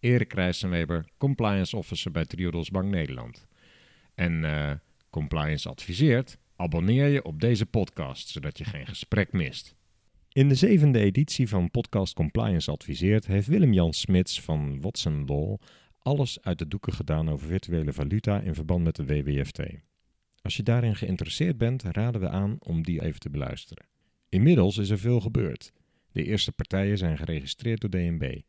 Erik Rijssenweber, compliance officer bij Triodos Bank Nederland. En eh, compliance adviseert, abonneer je op deze podcast, zodat je geen gesprek mist. In de zevende editie van podcast Compliance Adviseert heeft Willem-Jan Smits van Watson Law alles uit de doeken gedaan over virtuele valuta in verband met de WWFT. Als je daarin geïnteresseerd bent, raden we aan om die even te beluisteren. Inmiddels is er veel gebeurd. De eerste partijen zijn geregistreerd door DNB.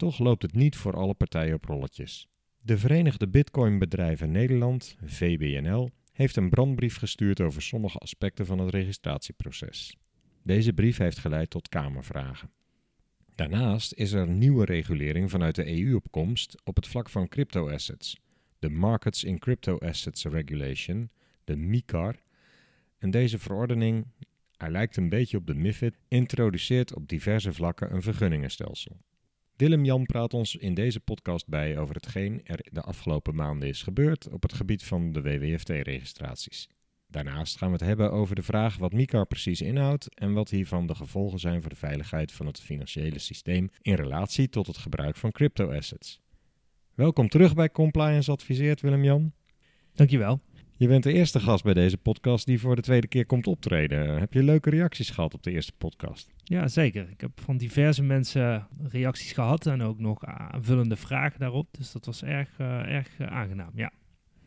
Toch loopt het niet voor alle partijen op rolletjes. De Verenigde Bitcoinbedrijven Nederland, VBNL, heeft een brandbrief gestuurd over sommige aspecten van het registratieproces. Deze brief heeft geleid tot Kamervragen. Daarnaast is er nieuwe regulering vanuit de EU op komst op het vlak van crypto-assets, de Markets in Crypto Assets Regulation, de MICAR. En deze verordening, hij lijkt een beetje op de MIFID, introduceert op diverse vlakken een vergunningenstelsel. Willem-Jan praat ons in deze podcast bij over hetgeen er de afgelopen maanden is gebeurd op het gebied van de WWFT-registraties. Daarnaast gaan we het hebben over de vraag wat MICAR precies inhoudt en wat hiervan de gevolgen zijn voor de veiligheid van het financiële systeem in relatie tot het gebruik van crypto-assets. Welkom terug bij Compliance Adviseert, Willem-Jan. Dankjewel. Je bent de eerste gast bij deze podcast die voor de tweede keer komt optreden. Heb je leuke reacties gehad op de eerste podcast? Ja, zeker. Ik heb van diverse mensen reacties gehad en ook nog aanvullende vragen daarop. Dus dat was erg, uh, erg uh, aangenaam, ja.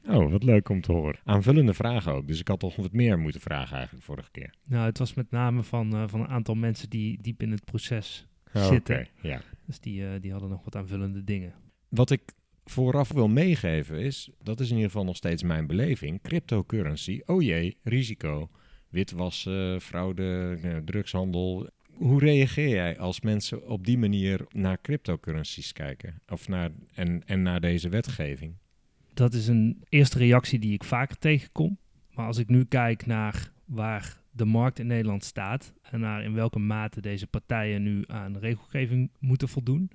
Oh, wat leuk om te horen. Aanvullende vragen ook. Dus ik had toch wat meer moeten vragen eigenlijk vorige keer. Nou, het was met name van, uh, van een aantal mensen die diep in het proces oh, zitten. Okay, ja. Dus die, die hadden nog wat aanvullende dingen. Wat ik vooraf wil meegeven is, dat is in ieder geval nog steeds mijn beleving, cryptocurrency, oh jee, risico, witwassen, fraude, eh, drugshandel. Hoe reageer jij als mensen op die manier naar cryptocurrencies kijken of naar, en, en naar deze wetgeving? Dat is een eerste reactie die ik vaker tegenkom. Maar als ik nu kijk naar waar de markt in Nederland staat en naar in welke mate deze partijen nu aan regelgeving moeten voldoen,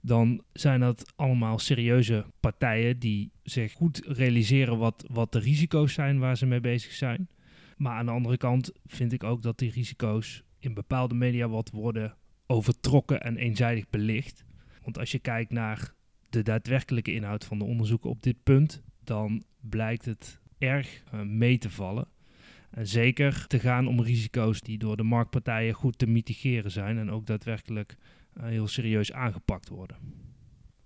dan zijn dat allemaal serieuze partijen die zich goed realiseren wat, wat de risico's zijn waar ze mee bezig zijn. Maar aan de andere kant vind ik ook dat die risico's in bepaalde media wat worden overtrokken en eenzijdig belicht. Want als je kijkt naar de daadwerkelijke inhoud van de onderzoeken op dit punt, dan blijkt het erg uh, mee te vallen. En zeker te gaan om risico's die door de marktpartijen goed te mitigeren zijn en ook daadwerkelijk heel serieus aangepakt worden.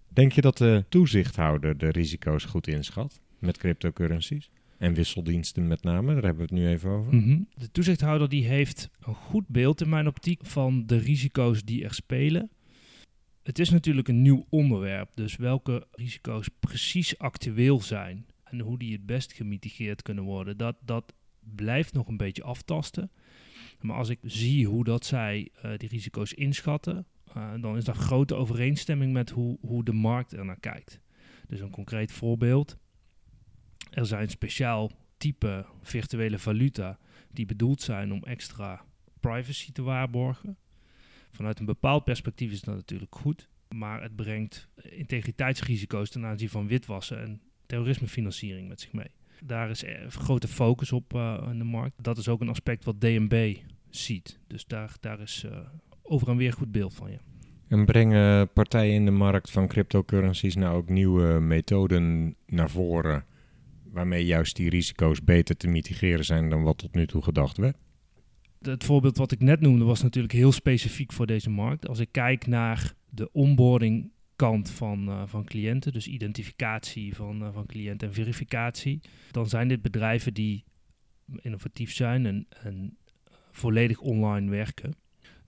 Denk je dat de toezichthouder de risico's goed inschat met cryptocurrencies? En wisseldiensten met name, daar hebben we het nu even over. Mm -hmm. De toezichthouder die heeft een goed beeld in mijn optiek van de risico's die er spelen. Het is natuurlijk een nieuw onderwerp, dus welke risico's precies actueel zijn en hoe die het best gemitigeerd kunnen worden, dat, dat blijft nog een beetje aftasten. Maar als ik zie hoe dat zij uh, die risico's inschatten, dan is dat grote overeenstemming met hoe, hoe de markt er naar kijkt. Dus een concreet voorbeeld. Er zijn speciaal type virtuele valuta die bedoeld zijn om extra privacy te waarborgen. Vanuit een bepaald perspectief is dat natuurlijk goed, maar het brengt integriteitsrisico's ten aanzien van witwassen en terrorismefinanciering met zich mee. Daar is grote focus op uh, in de markt. Dat is ook een aspect wat DNB ziet. Dus daar, daar is uh, over en weer goed beeld van je. En brengen partijen in de markt van cryptocurrencies nou ook nieuwe methoden naar voren, waarmee juist die risico's beter te mitigeren zijn dan wat tot nu toe gedacht werd? Het voorbeeld wat ik net noemde was natuurlijk heel specifiek voor deze markt. Als ik kijk naar de onboarding kant van, uh, van cliënten, dus identificatie van, uh, van cliënten en verificatie, dan zijn dit bedrijven die innovatief zijn en, en volledig online werken.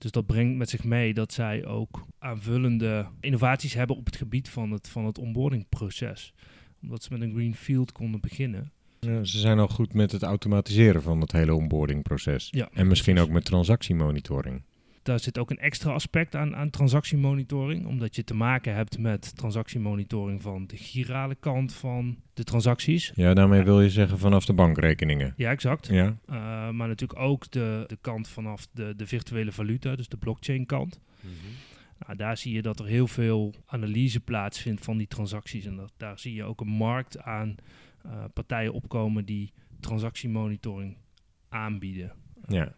Dus dat brengt met zich mee dat zij ook aanvullende innovaties hebben op het gebied van het, van het onboardingproces. Omdat ze met een greenfield konden beginnen. Ja, ze zijn al goed met het automatiseren van het hele onboardingproces. Ja, en misschien ook met transactiemonitoring. Daar zit ook een extra aspect aan, aan transactiemonitoring, omdat je te maken hebt met transactiemonitoring van de girale kant van de transacties. Ja, daarmee wil je zeggen vanaf de bankrekeningen. Ja, exact. Ja. Uh, maar natuurlijk ook de, de kant vanaf de, de virtuele valuta, dus de blockchain kant. Nou, daar zie je dat er heel veel analyse plaatsvindt van die transacties. En dat, daar zie je ook een markt aan uh, partijen opkomen die transactiemonitoring aanbieden. Ja.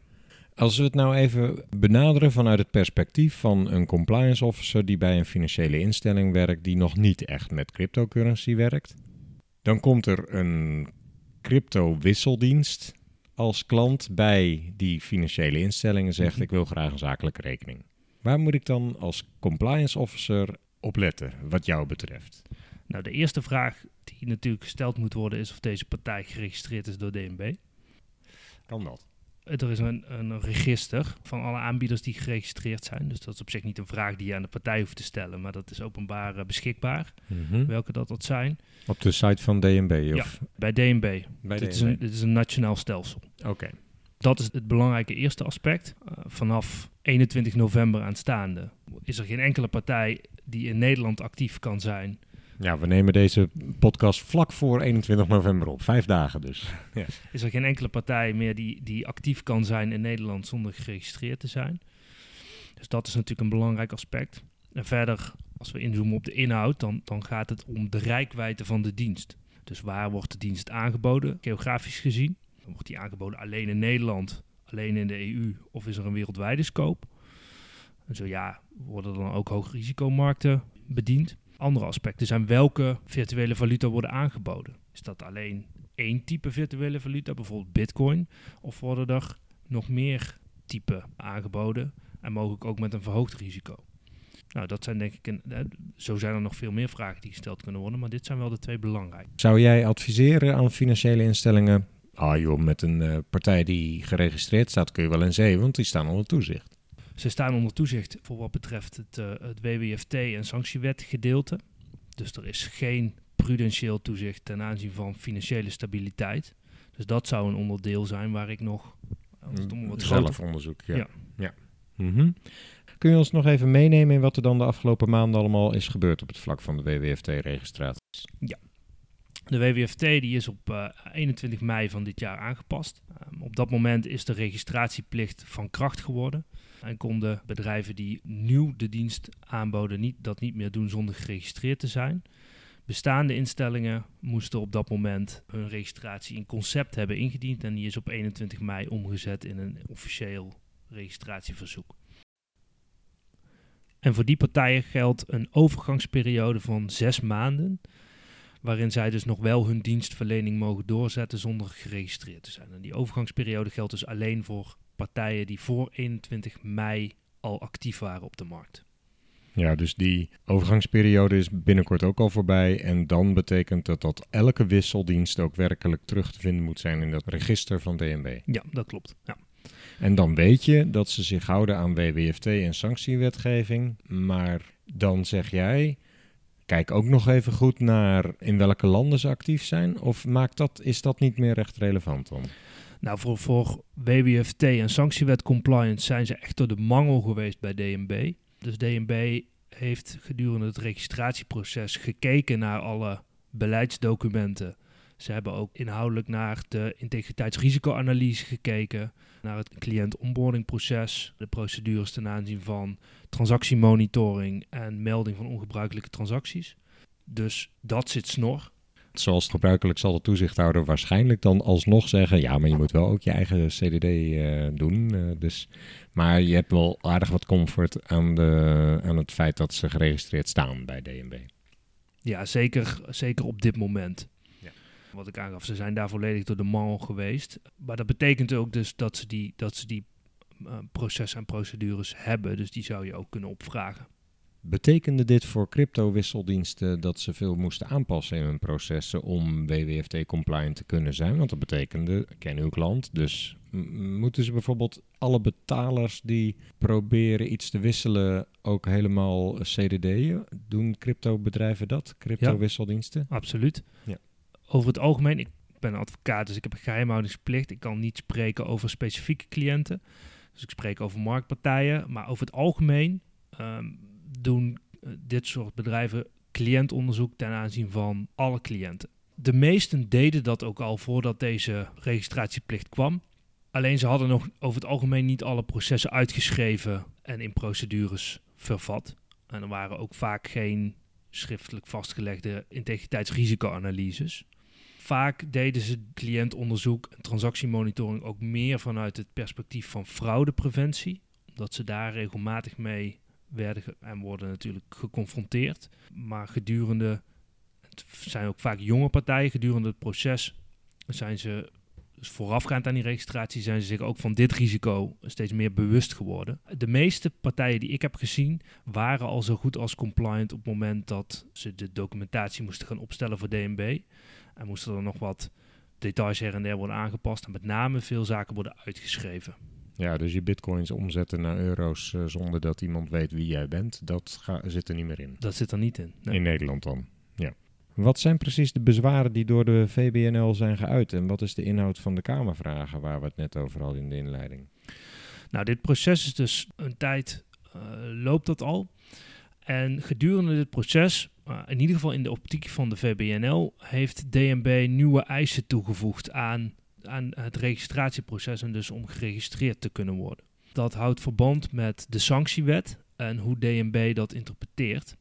Als we het nou even benaderen vanuit het perspectief van een compliance officer die bij een financiële instelling werkt die nog niet echt met cryptocurrency werkt, dan komt er een crypto-wisseldienst als klant bij die financiële instelling en zegt Mhm. ik wil graag een zakelijke rekening. Waar moet ik dan als compliance officer op letten wat jou betreft? Nou, de eerste vraag die natuurlijk gesteld moet worden is of deze partij geregistreerd is door DNB. Kan dat? Er is een, een register van alle aanbieders die geregistreerd zijn. Dus dat is op zich niet een vraag die je aan de partij hoeft te stellen, maar dat is openbaar eh, beschikbaar, Mhm. welke dat dat zijn. Op de site van DNB? Of? Bij DNB. Bij dit, is een, dit is een nationaal stelsel. Oké. Dat is het belangrijke eerste aspect. Uh, vanaf 21 november aanstaande is er geen enkele partij die in Nederland actief kan zijn. Ja, we nemen deze podcast vlak voor 21 november op. Vijf dagen dus. Ja. Is er geen enkele partij meer die, die actief kan zijn in Nederland zonder geregistreerd te zijn. Dus dat is natuurlijk een belangrijk aspect. En verder, als we inzoomen op de inhoud, dan, dan gaat het om de rijkwijde van de dienst. Dus waar wordt de dienst aangeboden, geografisch gezien? Wordt die aangeboden alleen in Nederland, alleen in de EU of is er een wereldwijde scope? En zo ja, worden dan ook hoogrisicomarkten bediend? Andere aspecten zijn welke virtuele valuta worden aangeboden. Is dat alleen één type virtuele valuta, bijvoorbeeld bitcoin? Of worden er nog meer typen aangeboden en mogelijk ook met een verhoogd risico? Nou, dat zijn denk ik, eh, zo zijn er nog veel meer vragen die gesteld kunnen worden, maar dit zijn wel de twee belangrijke. Zou jij adviseren aan financiële instellingen? Ah joh, met een uh, partij die geregistreerd staat kun je wel in zee, want die staan onder toezicht. Ze staan onder toezicht voor wat betreft het, uh, het WWFT en sanctiewet gedeelte. Dus er is geen prudentieel toezicht ten aanzien van financiële stabiliteit. Dus dat zou een onderdeel zijn waar ik nog wat zelfonderzoek. Ja. ja. ja. Mm -hmm. Kun je ons nog even meenemen in wat er dan de afgelopen maanden allemaal is gebeurd op het vlak van de WWFT-registraties? Ja. De WWFT die is op uh, 21 mei van dit jaar aangepast. Um, op dat moment is de registratieplicht van kracht geworden. En konden bedrijven die nieuw de dienst aanboden niet, dat niet meer doen zonder geregistreerd te zijn. Bestaande instellingen moesten op dat moment hun registratie in concept hebben ingediend. En die is op 21 mei omgezet in een officieel registratieverzoek. En voor die partijen geldt een overgangsperiode van zes maanden, waarin zij dus nog wel hun dienstverlening mogen doorzetten zonder geregistreerd te zijn. En die overgangsperiode geldt dus alleen voor partijen die voor 21 mei al actief waren op de markt. Ja, dus die overgangsperiode is binnenkort ook al voorbij. En dan betekent dat dat elke wisseldienst ook werkelijk terug te vinden moet zijn in dat register van DNB. Ja, dat klopt. Ja. En dan weet je dat ze zich houden aan WWFT en sanctiewetgeving. Maar dan zeg jij, kijk ook nog even goed naar in welke landen ze actief zijn. Of maakt dat, is dat niet meer recht relevant dan? Nou, voor, voor WWFT en sanctiewet compliance zijn ze echt door de mangel geweest bij DNB. Dus DNB heeft gedurende het registratieproces gekeken naar alle beleidsdocumenten. Ze hebben ook inhoudelijk naar de integriteitsrisicoanalyse gekeken, naar het cliënt-onboardingproces, de procedures ten aanzien van transactiemonitoring en melding van ongebruikelijke transacties. Dus dat zit snor. Zoals gebruikelijk zal de toezichthouder waarschijnlijk dan alsnog zeggen: ja, maar je moet wel ook je eigen CDD uh, doen. Uh, dus, maar je hebt wel aardig wat comfort aan, de, aan het feit dat ze geregistreerd staan bij DNB. Ja, zeker, zeker op dit moment. Ja. Wat ik aangaf, ze zijn daar volledig door de mal geweest. Maar dat betekent ook dus dat ze die, dat ze die processen en procedures hebben. Dus die zou je ook kunnen opvragen. Betekende dit voor crypto-wisseldiensten dat ze veel moesten aanpassen in hun processen om WWFT-compliant te kunnen zijn? Want dat betekende, ken uw klant, dus moeten ze bijvoorbeeld alle betalers die proberen iets te wisselen ook helemaal CDD'en? Doen crypto-bedrijven dat, crypto-wisseldiensten? Ja, absoluut. Ja. Over het algemeen, ik ben advocaat, dus ik heb een geheimhoudingsplicht. Ik kan niet spreken over specifieke cliënten. Dus ik spreek over marktpartijen, maar over het algemeen ehm, doen eh, dit soort bedrijven cliëntonderzoek ten aanzien van alle cliënten. De meesten deden dat ook al voordat deze registratieplicht kwam. Alleen ze hadden nog over het algemeen niet alle processen uitgeschreven en in procedures vervat. En er waren ook vaak geen schriftelijk vastgelegde integriteitsrisicoanalyses. Vaak deden ze cliëntonderzoek en transactiemonitoring ook meer vanuit het perspectief van fraudepreventie, omdat ze daar regelmatig mee werden en worden natuurlijk geconfronteerd. Maar gedurende, het zijn ook vaak jonge partijen, gedurende het proces zijn ze dus voorafgaand aan die registratie zijn ze zich ook van dit risico steeds meer bewust geworden. De meeste partijen die ik heb gezien waren al zo goed als compliant op het moment dat ze de documentatie moesten gaan opstellen voor DNB. En moesten er nog wat details her en der worden aangepast. En met name veel zaken worden uitgeschreven. Ja, dus je bitcoins omzetten naar euro's uh, zonder dat iemand weet wie jij bent, dat zit er niet meer in. Dat zit er niet in. Nee. In Nederland dan, ja. Wat zijn precies de bezwaren die door de VBNL zijn geuit? En wat is de inhoud van de Kamervragen waar we het net over hadden in de inleiding? Nou, dit proces is dus een tijd, uh, loopt dat al. En gedurende dit proces, uh, in ieder geval in de optiek van de VBNL, heeft DNB nieuwe eisen toegevoegd aan, aan het registratieproces en dus om geregistreerd te kunnen worden. Dat houdt verband met de sanctiewet en hoe DNB dat interpreteert.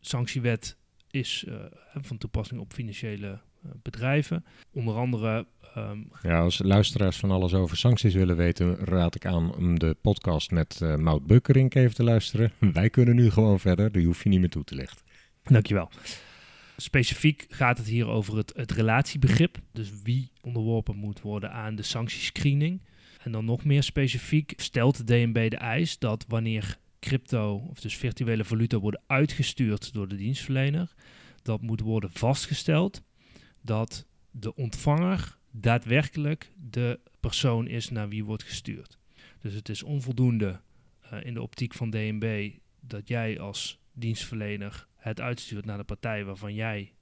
Sanctiewet is uh, van toepassing op financiële uh, bedrijven. Onder andere. Um, ja, als luisteraars van alles over sancties willen weten, raad ik aan om de podcast met uh, Maud Bukkerink even te luisteren. Wij kunnen nu gewoon verder, die hoef je niet meer toe te lichten. Dankjewel. Specifiek gaat het hier over het, het relatiebegrip. Dus wie onderworpen moet worden aan de sanctiescreening. En dan nog meer specifiek stelt de DNB de eis dat wanneer crypto, of dus virtuele valuta, worden uitgestuurd door de dienstverlener. Dat moet worden vastgesteld dat de ontvanger daadwerkelijk de persoon is naar wie wordt gestuurd. Dus het is onvoldoende uh, in de optiek van DNB dat jij als dienstverlener het uitstuurt naar de partij waarvan jij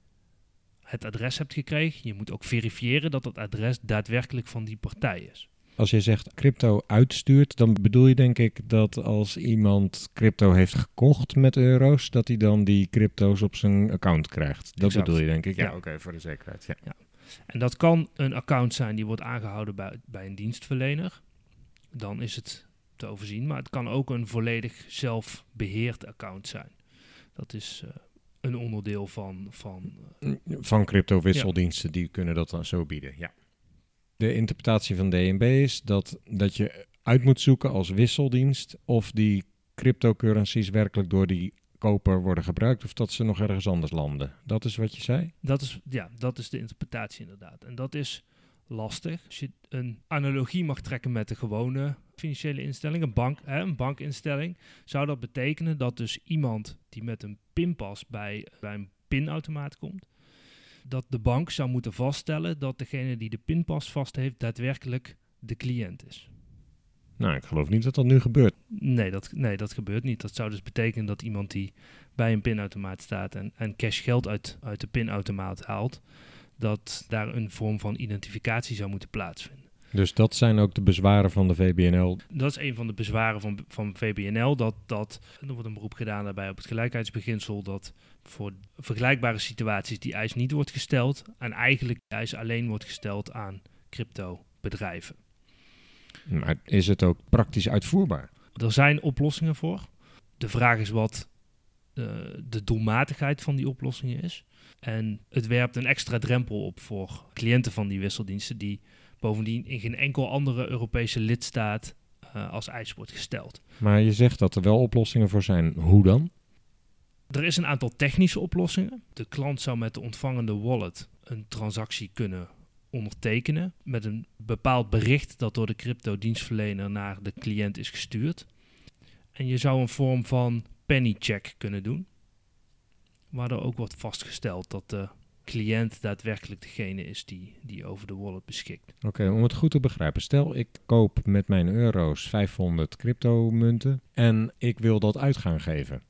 het adres hebt gekregen. Je moet ook verifiëren dat het adres daadwerkelijk van die partij is. Als je zegt crypto uitstuurt, dan bedoel je denk ik dat als iemand crypto heeft gekocht met euro's, dat hij dan die crypto's op zijn account krijgt. Dat bedoel je denk ik. Ja, oké, voor de zekerheid. Ja. ja. En dat kan een account zijn die wordt aangehouden bij, bij een dienstverlener. Dan is het te overzien. Maar het kan ook een volledig zelfbeheerd account zijn. Dat is uh, een onderdeel van... Van, uh, van crypto-wisseldiensten, die kunnen dat dan zo bieden, ja de interpretatie van DNB is dat, dat je uit moet zoeken als wisseldienst of die cryptocurrencies werkelijk door die koper worden gebruikt of dat ze nog ergens anders landen. Dat is wat je zei? Dat is, ja, dat is de interpretatie inderdaad. En dat is lastig. Als je een analogie mag trekken met de gewone financiële instelling, een, bank, hè, een bankinstelling, zou dat betekenen dat dus iemand die met een pinpas bij, bij een pinautomaat komt, dat de bank zou moeten vaststellen dat degene die de pinpas vast heeft daadwerkelijk de cliënt is. Nou, ik geloof niet dat dat nu gebeurt. Nee, dat, nee, dat gebeurt niet. Dat zou dus betekenen dat iemand die bij een pinautomaat staat en, en cash geld uit, uit de pinautomaat haalt, dat daar een vorm van identificatie zou moeten plaatsvinden. Dus dat zijn ook de bezwaren van de VBNL? Dat is een van de bezwaren van, van VBNL. Dat, dat, er wordt een beroep gedaan daarbij op het gelijkheidsbeginsel dat voor vergelijkbare situaties die eis niet wordt gesteld en eigenlijk die eis alleen wordt gesteld aan crypto-bedrijven. Maar is het ook praktisch uitvoerbaar? Er zijn oplossingen voor. De vraag is wat uh, de doelmatigheid van die oplossingen is. En het werpt een extra drempel op voor cliënten van die wisseldiensten die bovendien in geen enkel andere Europese lidstaat uh, als eis wordt gesteld. Maar je zegt dat er wel oplossingen voor zijn. Hoe dan? Er is een aantal technische oplossingen. De klant zou met de ontvangende wallet een transactie kunnen ondertekenen met een bepaald bericht dat door de crypto-dienstverlener naar de cliënt is gestuurd. En je zou een vorm van penny check kunnen doen, waardoor ook wordt vastgesteld dat de cliënt daadwerkelijk degene is die, die over de wallet beschikt. Oké, om het goed te begrijpen. Stel, ik koop met mijn euro's 500 crypto munten en ik wil dat uit gaan geven.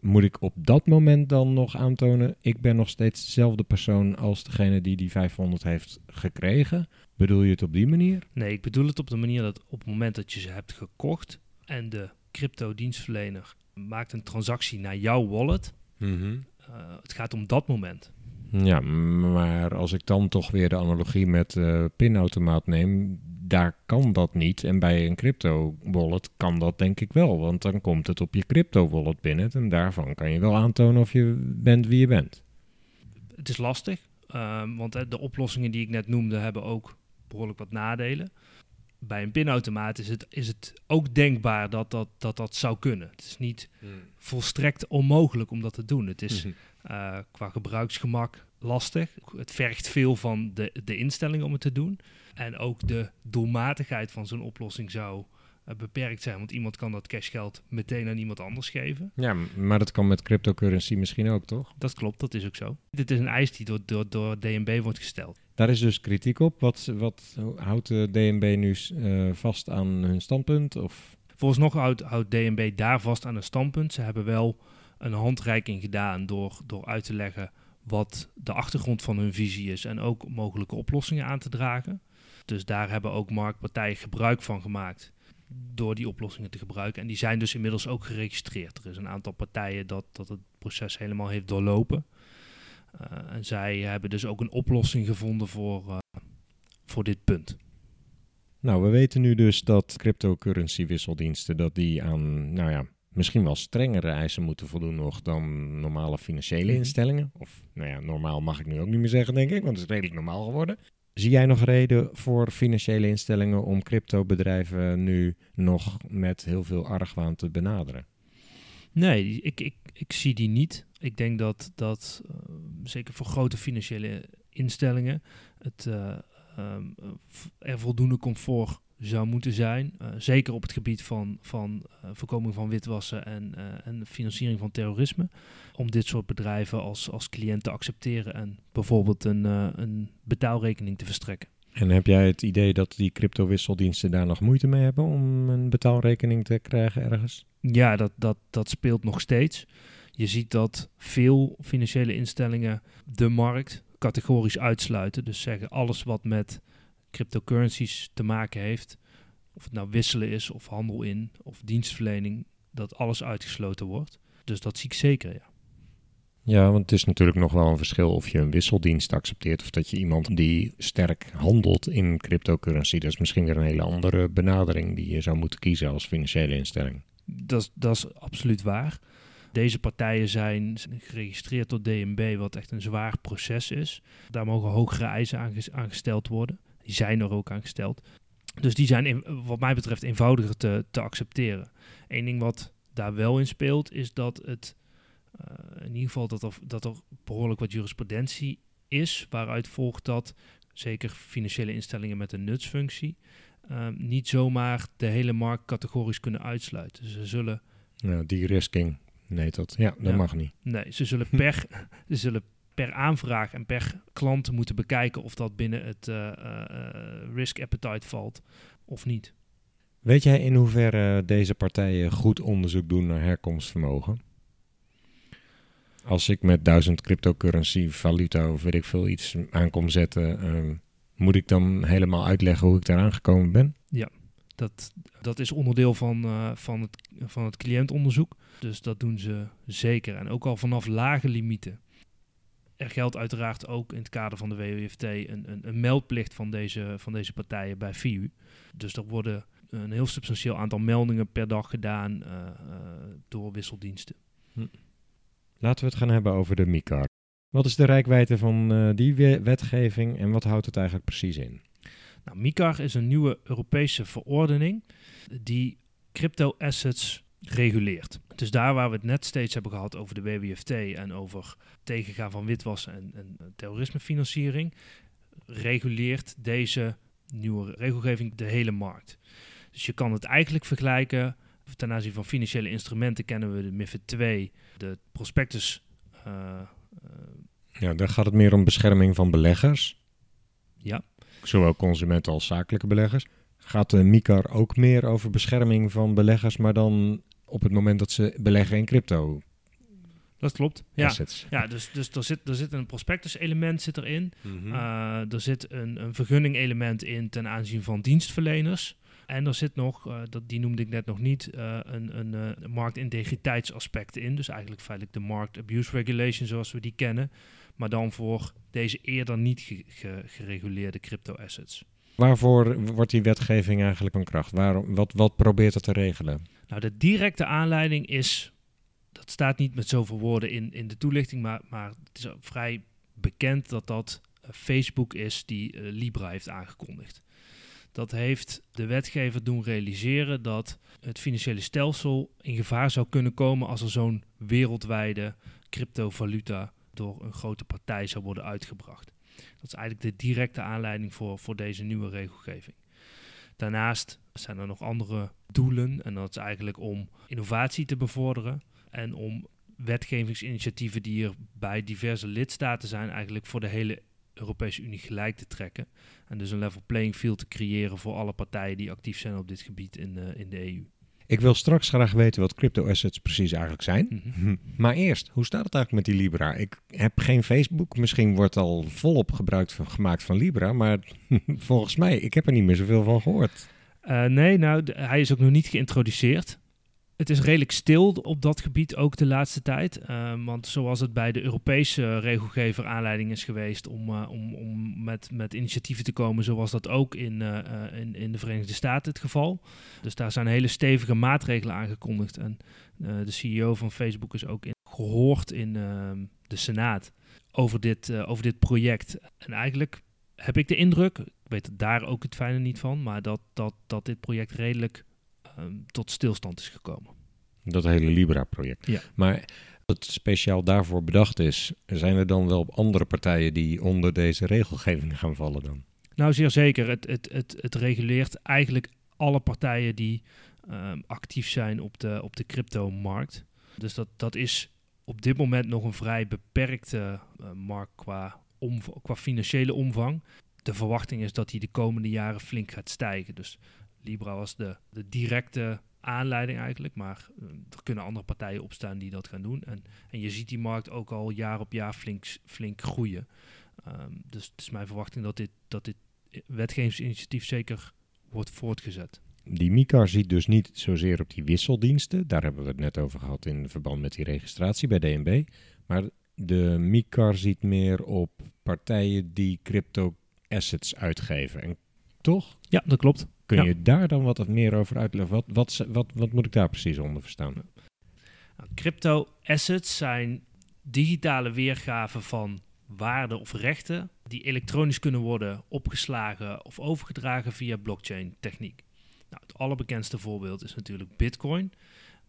Moet ik op dat moment dan nog aantonen, ik ben nog steeds dezelfde persoon als degene die die 500 heeft gekregen? Bedoel je het op die manier? Nee, ik bedoel het op de manier dat op het moment dat je ze hebt gekocht en de crypto-dienstverlener maakt een transactie naar jouw wallet, Mhm. Eh, het gaat om dat moment. Ja, maar als ik dan toch weer de analogie met eh pinautomaat neem, daar kan dat niet. En bij een crypto wallet kan dat denk ik wel, want dan komt het op je crypto wallet binnen en daarvan kan je wel aantonen of je bent wie je bent. Het is lastig, ehm, want de oplossingen die ik net noemde hebben ook behoorlijk wat nadelen. Bij een pinautomaat is het, is het ook denkbaar dat dat, dat dat zou kunnen. Het is niet volstrekt onmogelijk om dat te doen. Het is eh, qua gebruiksgemak lastig. Het vergt veel van de, de instelling om het te doen. En ook de doelmatigheid van zo'n oplossing zou eh, beperkt zijn. Want iemand kan dat cashgeld meteen aan iemand anders geven. Ja, maar dat kan met cryptocurrency misschien ook, toch? Dat klopt, dat is ook zo. Dit is een eis die door, door, door DNB wordt gesteld. Daar is dus kritiek op. Wat, wat houdt de DNB nu eh, vast aan hun standpunt? Of Volgens nog houdt, DNB daar vast aan een standpunt. Ze hebben wel een handreiking gedaan door, door uit te leggen wat de achtergrond van hun visie is en ook mogelijke oplossingen aan te dragen. Dus daar hebben ook marktpartijen gebruik van gemaakt door die oplossingen te gebruiken. En die zijn dus inmiddels ook geregistreerd. Er is een aantal partijen dat, dat het proces helemaal heeft doorlopen. Uh, en zij hebben dus ook een oplossing gevonden voor, uh, voor dit punt. Nou, we weten nu dus dat cryptocurrency wisseldiensten dat die aan, nou ja, misschien wel strengere eisen moeten voldoen nog dan normale financiële Mhm. instellingen. Of, nou ja, normaal mag ik nu ook niet meer zeggen, denk ik, want het is redelijk normaal geworden. Zie jij nog reden voor financiële instellingen om cryptobedrijven nu nog met heel veel argwaan te benaderen? Nee, ik, ik, ik zie die niet. Ik denk dat, dat uh, zeker voor grote financiële instellingen het uh, um, er voldoende comfort zou moeten zijn. Uh, zeker op het gebied van, van voorkoming van witwassen en, en financiering van terrorisme. Om dit soort bedrijven als, als cliënt te accepteren en bijvoorbeeld een, een betaalrekening te verstrekken. En heb jij het idee dat die cryptowisseldiensten daar nog moeite mee hebben om een betaalrekening te krijgen ergens? Ja, dat, dat, dat speelt nog steeds. Je ziet dat veel financiële instellingen de markt categorisch uitsluiten. Dus zeggen alles wat met cryptocurrencies te maken heeft, of het nou wisselen is of handel in of dienstverlening, dat alles uitgesloten wordt. Dus dat zie ik zeker, ja. Ja, want het is natuurlijk nog wel een verschil of je een wisseldienst accepteert of dat je iemand die sterk handelt in cryptocurrency. Dat is misschien weer een hele andere benadering die je zou moeten kiezen als financiële instelling. Dat is, absoluut waar. Deze partijen zijn geregistreerd door DNB, wat echt een zwaar proces is. Daar mogen hogere eisen aan gesteld worden. Die zijn er ook aan gesteld. Dus die zijn in, wat mij betreft eenvoudiger te, te accepteren. Eén ding wat daar wel in speelt, is dat het uh, in ieder geval dat dat er behoorlijk wat jurisprudentie is, waaruit volgt dat zeker financiële instellingen met een nutsfunctie uh, niet zomaar de hele markt categorisch kunnen uitsluiten. Ze zullen. Ja, die risking. Nee, dat, ja, dat Ja. mag niet. Nee, ze zullen per, ze zullen per aanvraag en per klant moeten bekijken of dat binnen het uh, uh, risk appetite valt of niet. Weet jij in hoeverre deze partijen goed onderzoek doen naar herkomstvermogen? Als ik met duizend cryptocurrency, valuta of weet ik veel iets aan kom zetten, uh, moet ik dan helemaal uitleggen hoe ik daar aangekomen ben? Dat, dat is onderdeel van, uh, van, het, van het cliëntonderzoek. Dus dat doen ze zeker. En ook al vanaf lage limieten. Er geldt uiteraard ook in het kader van de WWFT een, een, een meldplicht van deze, van deze partijen bij FIU. Dus er worden een heel substantieel aantal meldingen per dag gedaan uh, uh, door wisseldiensten. Hm. Laten we het gaan hebben over de MICAR. Wat is de rijkwijde van uh, die wetgeving en wat houdt het eigenlijk precies in? Nou, MICAR is een nieuwe Europese verordening die crypto-assets reguleert. Dus daar waar we het net steeds hebben gehad over de WWFT en over tegengaan van witwassen en, en terrorismefinanciering, reguleert deze nieuwe regelgeving de hele markt. Dus je kan het eigenlijk vergelijken ten aanzien van financiële instrumenten kennen we de MIFID 2, de prospectus. Uh, ja, daar gaat het meer om bescherming van beleggers. Ja. Zowel consumenten als zakelijke beleggers. Gaat de MICAR ook meer over bescherming van beleggers, maar dan op het moment dat ze beleggen in crypto Dat klopt. Ja, assets. ja dus, dus er, zit, er zit een prospectus-element zit erin. Eh, er zit een, een vergunning-element in ten aanzien van dienstverleners. En er zit nog, eh, dat, die noemde ik net nog niet, eh, een, een, eh, marktintegriteitsaspect in. Dus eigenlijk feitelijk de Market Abuse Regulation zoals we die kennen. Maar dan voor deze eerder niet ge- ge- gereguleerde crypto-assets. Waarvoor wordt die wetgeving eigenlijk van kracht? Waarom, wat, wat probeert het te regelen? Nou, de directe aanleiding is, dat staat niet met zoveel woorden in, in de toelichting, maar, maar het is vrij bekend dat dat eh, Facebook is die eh, Libra heeft aangekondigd. Dat heeft de wetgever doen realiseren dat het financiële stelsel in gevaar zou kunnen komen als er zo'n wereldwijde cryptovaluta door een grote partij zou worden uitgebracht. Dat is eigenlijk de directe aanleiding voor, voor deze nieuwe regelgeving. Daarnaast zijn er nog andere doelen en dat is eigenlijk om innovatie te bevorderen en om wetgevingsinitiatieven die er bij diverse lidstaten zijn eigenlijk voor de hele Europese Unie gelijk te trekken. En dus een level playing field te creëren voor alle partijen die actief zijn op dit gebied in, eh, in de EU. Ik wil straks graag weten wat crypto-assets precies eigenlijk zijn. Mhm. Maar eerst, hoe staat het eigenlijk met die Libra? Ik heb geen Facebook. Misschien wordt al volop gebruik van, gemaakt van Libra. Maar volgens mij, ik heb er niet meer zoveel van gehoord. Eh, nee, nou, d- hij is ook nog niet geïntroduceerd. Het is redelijk stil op dat gebied ook de laatste tijd. Eh, want zoals het bij de Europese regelgever aanleiding is geweest om, eh, om, om met, met initiatieven te komen, zo was dat ook in, eh, in, in de Verenigde Staten het geval. Dus daar zijn hele stevige maatregelen aangekondigd. En eh, de CEO van Facebook is ook gehoord in ehm, de Senaat over dit, over dit project. En eigenlijk heb ik de indruk, ik weet daar ook het fijne niet van, maar dat, dat, dat dit project redelijk ehm, tot stilstand is gekomen. Dat hele Libra-project. Ja. Maar het speciaal daarvoor bedacht is, zijn er dan wel andere partijen die onder deze regelgeving gaan vallen dan? Nou, zeer zeker. Het, het, het, het reguleert eigenlijk alle partijen die ehm, actief zijn op de, op de crypto-markt. Dus dat, dat is op dit moment nog een vrij beperkte eh, markt qua, qua financiële omvang. De verwachting is dat die de komende jaren flink gaat stijgen. Dus Libra was de, de directe aanleiding eigenlijk, maar eh, er kunnen andere partijen opstaan die dat gaan doen. En, en je ziet die markt ook al jaar op jaar flink, flink groeien. Ehm, dus het is mijn verwachting dat dit, dat dit wetgevingsinitiatief zeker wordt voortgezet. Die MICAR ziet dus niet zozeer op die wisseldiensten. Daar hebben we het net over gehad in verband met die registratie bij DNB. Maar de MICAR ziet meer op partijen die crypto assets uitgeven. En toch? Ja, dat klopt. Kun Ja. je daar dan wat meer over uitleggen? Wat, wat, wat, wat moet ik daar precies onder verstaan? Nou, crypto assets zijn digitale weergaven van waarden of rechten die elektronisch kunnen worden opgeslagen of overgedragen via blockchain techniek. Nou, het allerbekendste voorbeeld is natuurlijk Bitcoin,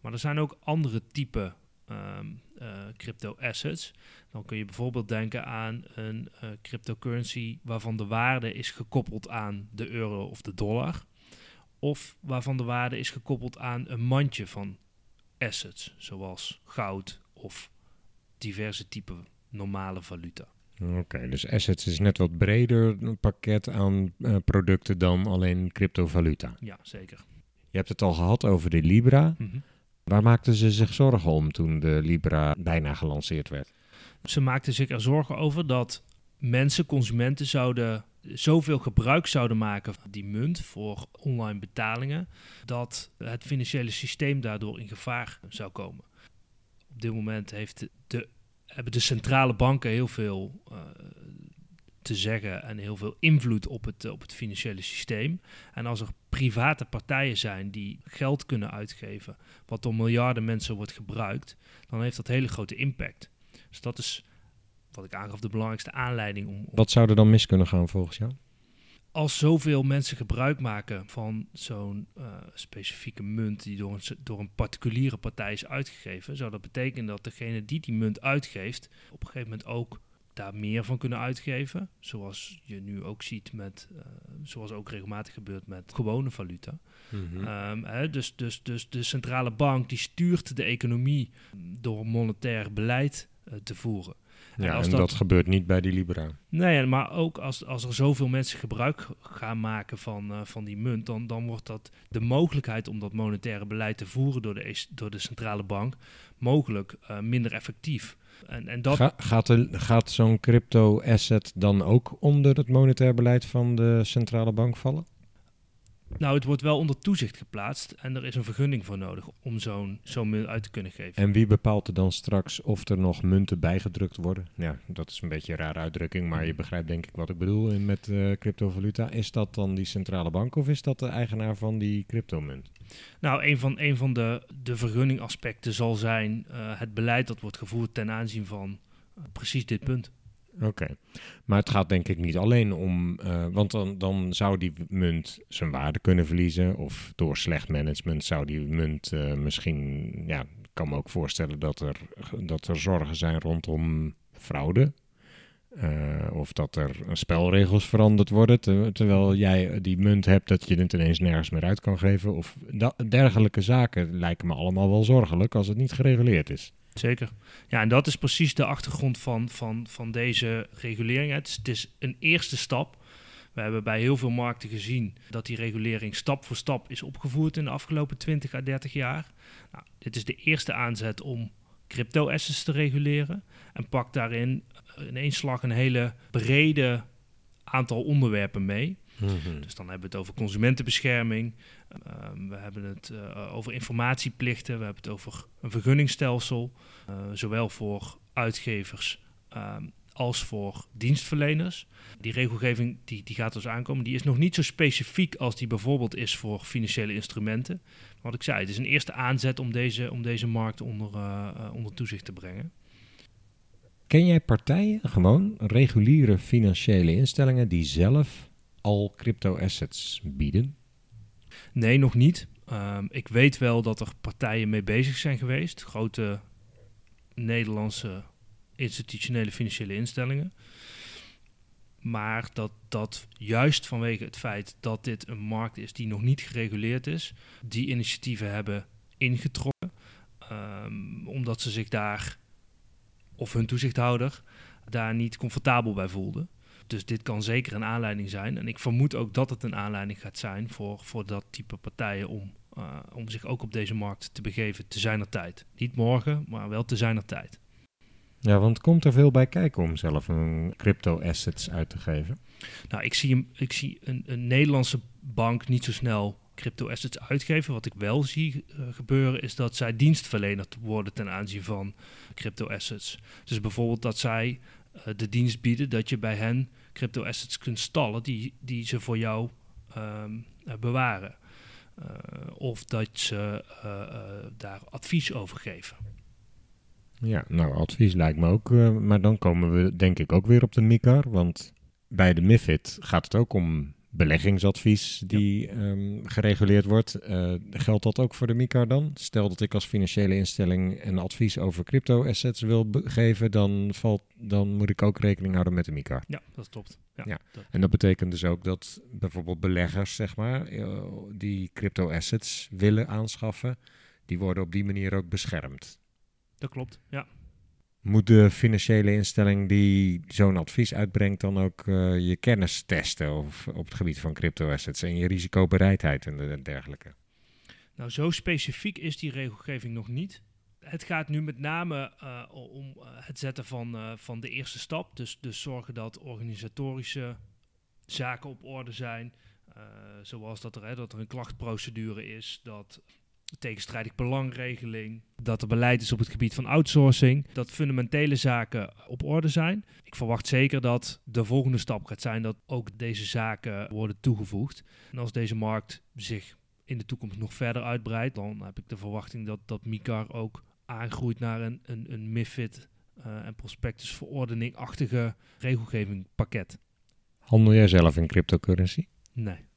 maar er zijn ook andere type ehm, eh, crypto assets. Dan kun je bijvoorbeeld denken aan een eh, cryptocurrency waarvan de waarde is gekoppeld aan de euro of de dollar. Of waarvan de waarde is gekoppeld aan een mandje van assets, zoals goud of diverse type normale valuta. Oké, dus assets is net wat breder een pakket aan eh, producten dan alleen cryptovaluta. Ja, zeker. Je hebt het al gehad over de Libra. Mhm. Waar maakten ze zich zorgen om toen de Libra bijna gelanceerd werd? Ze maakten zich er zorgen over dat mensen, consumenten, zouden zoveel gebruik zouden maken van die munt voor online betalingen, dat het financiële systeem daardoor in gevaar zou komen. Op dit moment heeft de, hebben de centrale banken heel veel eh, te zeggen en heel veel invloed op het, eh, op het financiële systeem. En als er private partijen zijn die geld kunnen uitgeven, wat door miljarden mensen wordt gebruikt, dan heeft dat hele grote impact. Dus dat is wat ik aangaf de belangrijkste aanleiding om, om Wat zou er dan mis kunnen gaan volgens jou? als zoveel mensen gebruik maken van zo'n eh, specifieke munt die door een, door een particuliere partij is uitgegeven, zou dat betekenen dat degene die die munt uitgeeft op een gegeven moment ook daar meer van kunnen uitgeven. Zoals je nu ook ziet met, eh, zoals ook regelmatig gebeurt met gewone valuta. Ehm, hè, dus, dus, dus de centrale bank die stuurt de economie door monetair beleid te voeren. Ja, als en dat- dat... gebeurt niet bij die Libra. Nee, maar ook als, als er zoveel mensen gebruik gaan maken van, eh, van die munt, dan, dan wordt dat de mogelijkheid om dat monetaire beleid te voeren door de, EC door de centrale bank mogelijk eh, minder effectief. En, en dat, Ga- gaat de- gaat zo'n crypto-asset dan ook onder het monetair beleid van de centrale bank vallen? Nou, het wordt wel onder toezicht geplaatst en er is een vergunning voor nodig om zo'n zo'n munt uit te kunnen geven. En wie bepaalt er dan straks of er nog munten bijgedrukt worden? Ja, dat is een beetje een rare uitdrukking, maar je begrijpt denk ik wat ik bedoel met eh, cryptovaluta. Is dat dan die centrale bank of is dat de eigenaar van die cryptomunt? Nou, een van, een van de, de vergunningaspecten zal zijn eh, het beleid dat wordt gevoerd ten aanzien van eh, precies dit punt. Oké, maar het gaat denk ik niet alleen om, eh, want dan, dan zou die munt zijn waarde kunnen verliezen of door slecht management zou die munt eh, misschien, ja, ik kan me ook voorstellen dat er, dat er zorgen zijn rondom fraude. Eh, of dat er spelregels veranderd worden, ter- terwijl jij die munt hebt dat je het ineens nergens meer uit kan geven. Of dergelijke zaken lijken me allemaal wel zorgelijk als het niet gereguleerd is. Zeker. Ja, en dat is precies de achtergrond van, van, van deze regulering. Het is, het is een eerste stap. We hebben bij heel veel markten gezien dat die regulering stap voor stap is opgevoerd in de afgelopen 20 à 30 jaar. Nou, dit is de eerste aanzet om crypto-assets te reguleren en pakt daarin in één slag een hele brede aantal onderwerpen mee. Dus dan hebben we het over consumentenbescherming. Ehm, we hebben het eh, over informatieplichten. We hebben het over een vergunningstelsel. eh, zowel voor uitgevers ehm, als voor dienstverleners. Die regelgeving die, die gaat dus aankomen. Die is nog niet zo specifiek als die bijvoorbeeld is voor financiële instrumenten. Wat ik zei, het is een eerste aanzet om deze, om deze markt onder, eh, onder toezicht te brengen. Ken jij partijen, gewoon reguliere financiële instellingen, die zelf al crypto-assets bieden? Nee, nog niet. Ehm, ik weet wel dat er partijen mee bezig zijn geweest. Grote Nederlandse institutionele financiële instellingen. Maar dat dat juist vanwege het feit dat dit een markt is die nog niet gereguleerd is, die initiatieven hebben ingetrokken. Ehm, omdat ze zich daar, of hun toezichthouder, daar niet comfortabel bij voelden. Dus dit kan zeker een aanleiding zijn. En ik vermoed ook dat het een aanleiding gaat zijn voor, voor dat type partijen om, eh, om zich ook op deze markt te begeven te zijner tijd. Niet morgen, maar wel te zijner tijd. Ja, want komt er veel bij kijken om zelf een crypto-assets uit te geven? Nou, ik zie, een, ik zie een, een Nederlandse bank niet zo snel crypto-assets uitgeven. Wat ik wel zie eh, gebeuren is dat zij dienstverlener worden ten aanzien van crypto-assets. Dus bijvoorbeeld dat zij de dienst bieden dat je bij hen crypto-assets kunt stallen die, die ze voor jou ehm, eh, bewaren. Eh, of dat ze eh, eh, daar advies over geven. Ja, nou, advies lijkt me ook. eh, maar dan komen we denk ik ook weer op de MICAR. Want bij de MIFID gaat het ook om beleggingsadvies die ehm, gereguleerd wordt. Eh, geldt dat ook voor de MICAR dan? Stel dat ik als financiële instelling een advies over crypto-assets wil geven, dan, valt, dan moet ik ook rekening houden met de MICAR. Ja, dat klopt. Ja, Ja. dat- En dat betekent dus ook dat bijvoorbeeld beleggers, zeg maar, eh, die crypto-assets willen aanschaffen, die worden op die manier ook beschermd. dat klopt. Ja. Moet de financiële instelling die zo'n advies uitbrengt dan ook eh, je kennis testen of, op het gebied van crypto-assets en je risicobereidheid en de- dergelijke? Nou, zo specifiek is die regelgeving nog niet. Het gaat nu met name eh, om eh, het zetten van, van de eerste stap. Dus, dus zorgen dat organisatorische zaken op orde zijn. Zoals dat er, dat er een klachtprocedure is, dat tegenstrijdig belangregeling, dat er beleid is op het gebied van outsourcing, dat fundamentele zaken op orde zijn. Ik verwacht zeker dat de volgende stap gaat zijn dat ook deze zaken worden toegevoegd. En als deze markt zich in de toekomst nog verder uitbreidt, dan heb ik de verwachting dat, dat MICAR ook aangroeit naar een, een, een MIFID eh, en prospectusverordening-achtige regelgeving pakket. Handel jij zelf in cryptocurrency? Nee.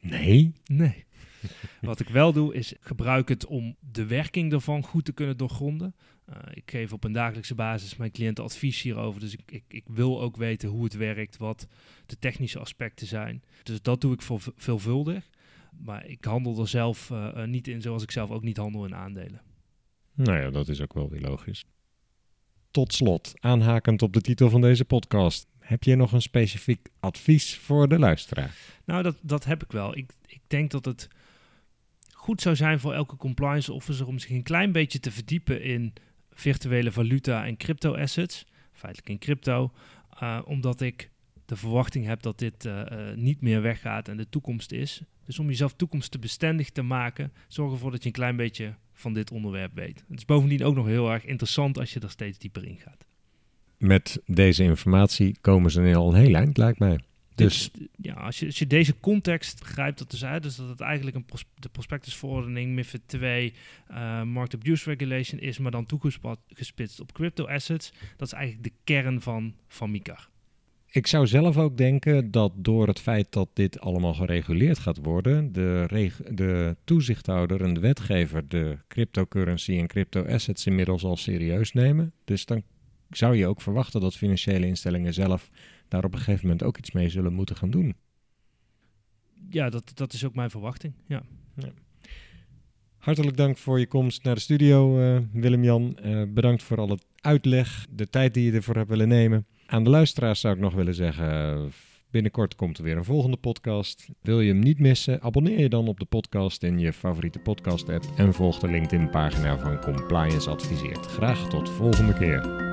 Nee. Nee. Wat ik wel doe, is gebruik het om de werking ervan goed te kunnen doorgronden. Eh, ik geef op een dagelijkse basis mijn cliënten advies hierover. Dus ik, ik, ik wil ook weten hoe het werkt, wat de technische aspecten zijn. Dus dat doe ik voor veelvuldig. Maar ik handel er zelf eh, eh, niet in, zoals ik zelf ook niet handel in aandelen. Nou ja, dat is ook wel weer logisch. Tot slot, aanhakend op de titel van deze podcast, heb je nog een specifiek advies voor de luisteraar? Nou, dat, dat heb ik wel. Ik, ik denk dat het goed zou zijn voor elke compliance officer om zich een klein beetje te verdiepen in virtuele valuta en crypto assets, feitelijk in crypto, uh, omdat ik de verwachting heb dat dit uh, uh, niet meer weggaat en de toekomst is. Dus om jezelf toekomstbestendig te maken, zorg ervoor dat je een klein beetje van dit onderwerp weet. Het is bovendien ook nog heel erg interessant als je er steeds dieper in gaat. Met deze informatie komen ze al een heel eind, lijkt mij. Dus ja, als je, als je deze context begrijpt, dat dus, uit, dus dat het eigenlijk een pros de prospectusverordening MIFID 2 uh, Market Abuse Regulation is, maar dan toegespitst op crypto assets. Dat is eigenlijk de kern van, van MICAR. Ik zou zelf ook denken dat door het feit dat dit allemaal gereguleerd gaat worden, de, de toezichthouder en de wetgever de cryptocurrency en crypto assets inmiddels al serieus nemen. Dus dan zou je ook verwachten dat financiële instellingen zelf daar op een gegeven moment ook iets mee zullen moeten gaan doen. Ja, dat, dat is ook mijn verwachting. Ja. ja. Hartelijk dank voor je komst naar de studio, uh, Willem-Jan. Uh, bedankt voor alle uitleg, de tijd die je ervoor hebt willen nemen. Aan de luisteraars zou ik nog willen zeggen, binnenkort komt er weer een volgende podcast. Wil je hem niet missen, abonneer je dan op de podcast in je favoriete podcast app en volg de LinkedIn pagina van Compliance Adviseert. Graag tot volgende keer.